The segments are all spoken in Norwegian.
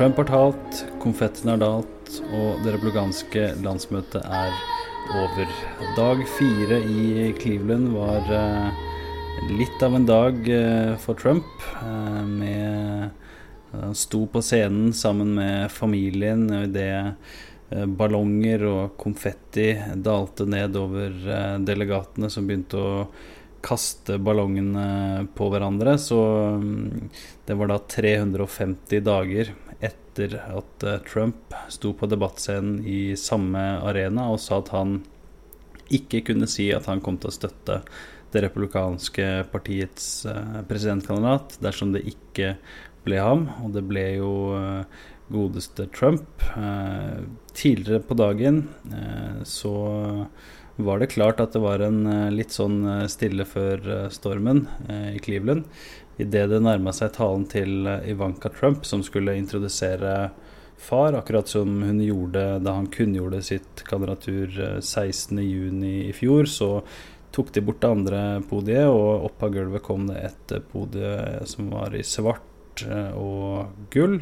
Trump har talt, konfettene har dalt, og det republikanske landsmøtet er over. Dag fire i Cleveland var eh, litt av en dag eh, for Trump. Eh, med Han sto på scenen sammen med familien idet ballonger og konfetti dalte ned over delegatene som begynte å kaste ballongene på hverandre. Så mm, det var da 350 dager etter at eh, Trump sto på debattscenen i samme arena og sa at han ikke kunne si at han kom til å støtte det republikanske partiets eh, presidentkandidat dersom det ikke ble ham. Og det ble jo eh, godeste Trump. Tidligere på dagen så var det klart at det var en litt sånn stille før stormen i Cleveland idet det nærma seg talen til eh, Ivanka Trump, som skulle introdusere far, akkurat som hun gjorde da han kunngjorde sitt kandidatur 16.6 eh, i fjor, så tok de bort det andre podiet, og opp av gulvet kom det et podie som var i svart og gull.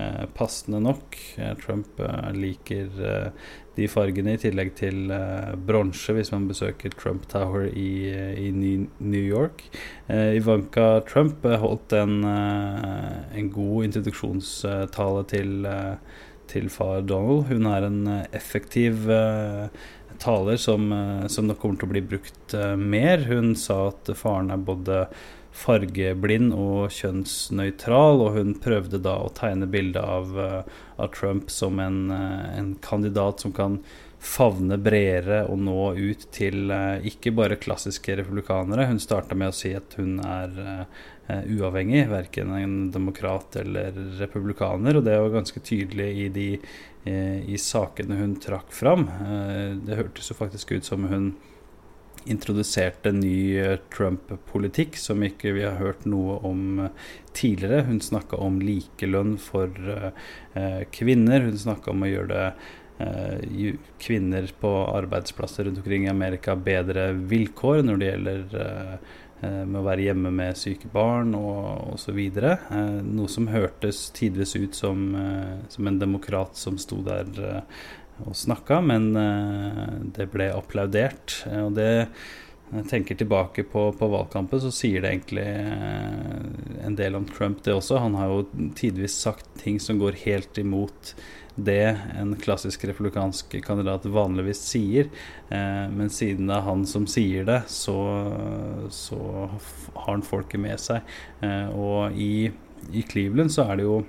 Eh, passende nok. Eh, Trump eh, liker de fargene, i tillegg til bronse hvis man besøker Trump Tower i, i New York. Ivanka Trump holdt en, en god introduksjonstale til, til, far Donald. Hun er en effektiv taler som, som nok kommer til å bli brukt mer. Hun sa at faren er både fargeblind og kjønnsnøytral, og hun prøvde da å tegne bildet av, uh, av, Trump som en, uh, en, kandidat som kan favne bredere og nå ut til uh, ikke bare klassiske republikanere. Hun starta med å si at hun er uavhengig, verken en demokrat eller republikaner, og det var ganske tydelig i de i sakene hun trakk fram. det hørtes jo faktisk ut som hun introduserte ny eh, Trump-politikk som ikke vi har hørt noe om eh, tidligere. Hun snakka om likelønn for eh, kvinner. Hun snakka om å gjøre det kvinner på arbeidsplasser rundt omkring i Amerika bedre vilkår når det gjelder med å være hjemme med syke barn og osv. Noe som hørtes tidvis ut som, som en demokrat som sto der og snakka, men eh, det ble applaudert. Eh, og det jeg tenker tilbake på, på, valgkampen, så sier det egentlig eh, en del om Trump, det også. Han har jo tidvis sagt ting som går helt imot det en klassisk republikansk kandidat vanligvis sier. men siden det er han som sier det, så, så har han folket med seg. og i, i Cleveland så er det jo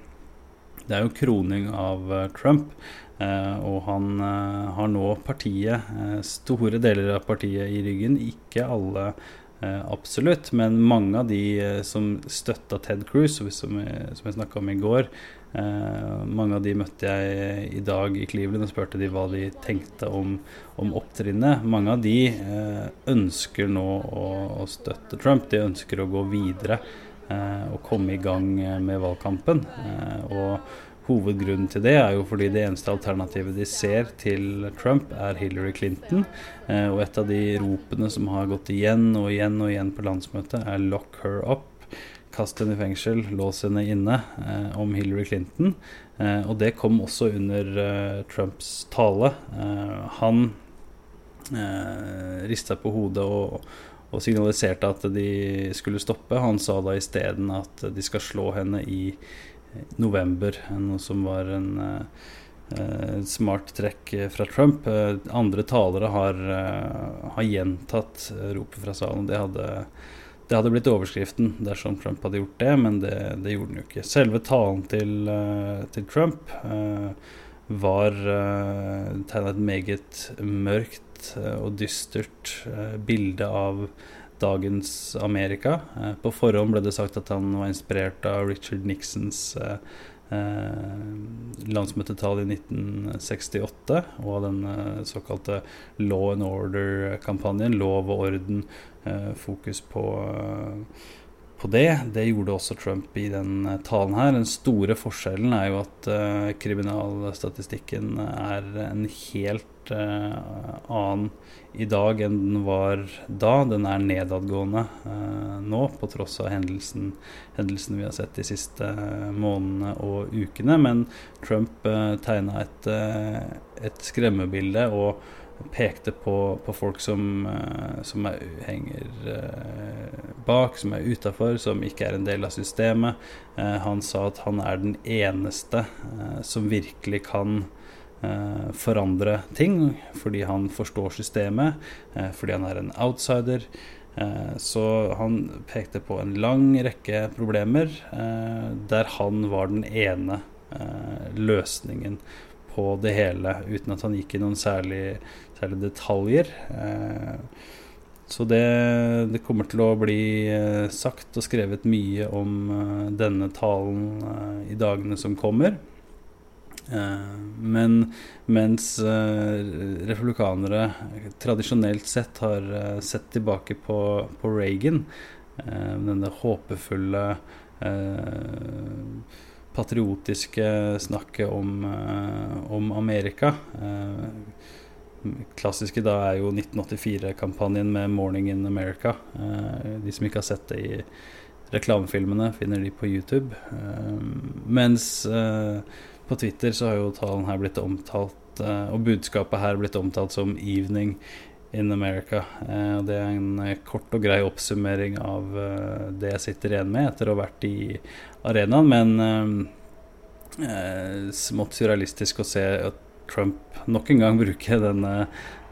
det er jo kroning av Trump. Uh, og han har nå partiet, store deler av partiet i ryggen. Ikke alle absolutt, men mange av de som støtta Ted Cruz, som, som jeg snakka om i går, mange av de møtte jeg i dag i Cleveland og spurte de hva de tenkte om, om opptrinnet. Mange av de ønsker nå å, å, støtte Trump. De ønsker å gå videre og komme i gang med valgkampen. og Hovedgrunnen til det er jo fordi det eneste alternativet de ser til Trump, er Hillary Clinton. Eh, og et av de ropene som har gått igjen og igjen og igjen på landsmøtet, er 'lock her up'. Kast henne i fengsel, lås henne inne, eh, om Hillary Clinton. Eh, og det kom også under Trumps tale. Han eh, rista på hodet og, og signaliserte at de skulle stoppe. Han sa da isteden at de skal slå henne i november, noe som var en uh, smart trekk fra Trump. Uh, andre talere har, har gjentatt ropet fra salen. Det hadde, det hadde blitt overskriften dersom Trump hadde gjort det, men det, det gjorde han jo ikke. Selve talen til, til Trump var uh, tegna et meget mørkt og dystert bilde av dagens Amerika. Eh, på forhånd ble det sagt at han var inspirert av Richard Nixons eh, eh, landsmøtetall i 1968 og av den såkalte Law and Order-kampanjen. Lov og orden, fokus på på det. Det gjorde også Trump i den eh, talen her. Den store forskjellen er jo at uh, kriminalstatistikken er en helt uh, annen i dag enn den var da. Den er nedadgående uh, nå, på tross av hendelsen, hendelsen vi har sett de siste månedene og ukene. Men Trump uh, tegna et, et skremmebilde. og pekte på, på folk som, uh, som er, henger uh, bak, som er utafor, som ikke er en del av systemet. Uh, han sa at han er den eneste som virkelig kan forandre ting, fordi han forstår systemet, fordi han er en outsider. Så han pekte på en lang rekke problemer der han var den ene løsningen på det hele, uten at han gikk i noen særlige særlig detaljer. Eh, så det, det, kommer til å bli eh, sagt og skrevet mye om eh, denne talen i dagene som kommer. Men mens republikanere tradisjonelt sett har sett tilbake på, på Reagan, denne håpefulle patriotiske snakket om, om Amerika klassiske da er jo 1984-kampanjen med 'Morning in America'. Uh, de som ikke har sett det i reklamefilmene, finner de på YouTube. Mens på Twitter så har jo talen her blitt omtalt, og budskapet her blitt omtalt som 'Evening in America'. det er en kort og grei oppsummering av det jeg sitter igjen med etter å ha vært i arenaen. Men smått surrealistisk å se at Trump nok en gang bruke denne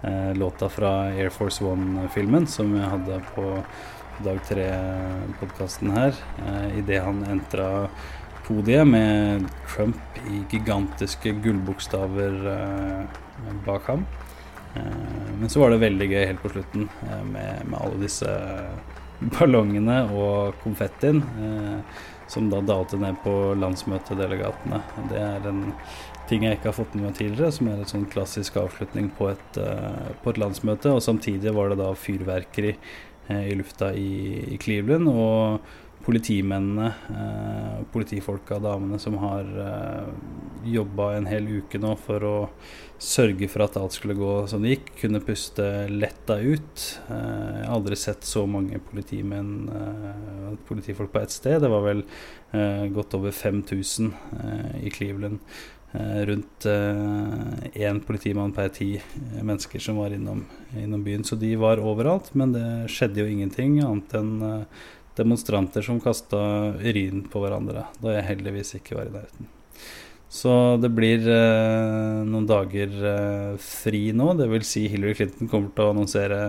eh, låta fra Air Force One-filmen som jeg hadde på dag tre-podkasten her, eh, idet han entra podiet med Trump i gigantiske gullbokstaver eh, bak ham. Eh, men så var det veldig gøy helt på slutten eh, med, med, alle disse ballongene og konfettien eh, som da dalte ned på landsmøtedelegatene. Det er en ting jeg ikke har fått med meg tidligere, som er en sånn klassisk avslutning på et, på et, landsmøte. Og samtidig var det da fyrverkeri i lufta i, i, Cleveland. Og politimennene, uh, politifolka, damene som har jobba en hel uke nå for å sørge for at alt skulle gå som det gikk, kunne puste letta ut. jeg har aldri sett så mange politimenn, politifolk på ett sted. Det var vel godt over 5000 i Cleveland. Eh, rundt én eh, politimann per ti mennesker som var innom, innom, byen. Så de var overalt, men det skjedde jo ingenting annet enn eh, demonstranter som kasta urin på hverandre, da jeg heldigvis ikke var i nærheten. Så det blir eh, noen dager eh, fri nå. Det vil si Hillary Clinton kommer til å annonsere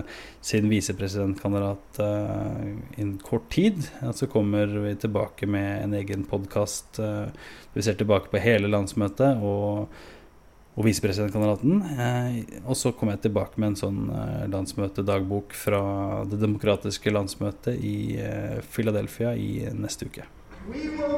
sin visepresidentkandidat eh, innen kort tid. Og så kommer vi tilbake med en egen podkast. Eh, vi ser tilbake på hele landsmøtet og, og visepresidentkandidaten. Eh, og så kommer jeg tilbake med en sånn eh, landsmøtedagbok fra det demokratiske landsmøtet i Philadelphia i neste uke. We will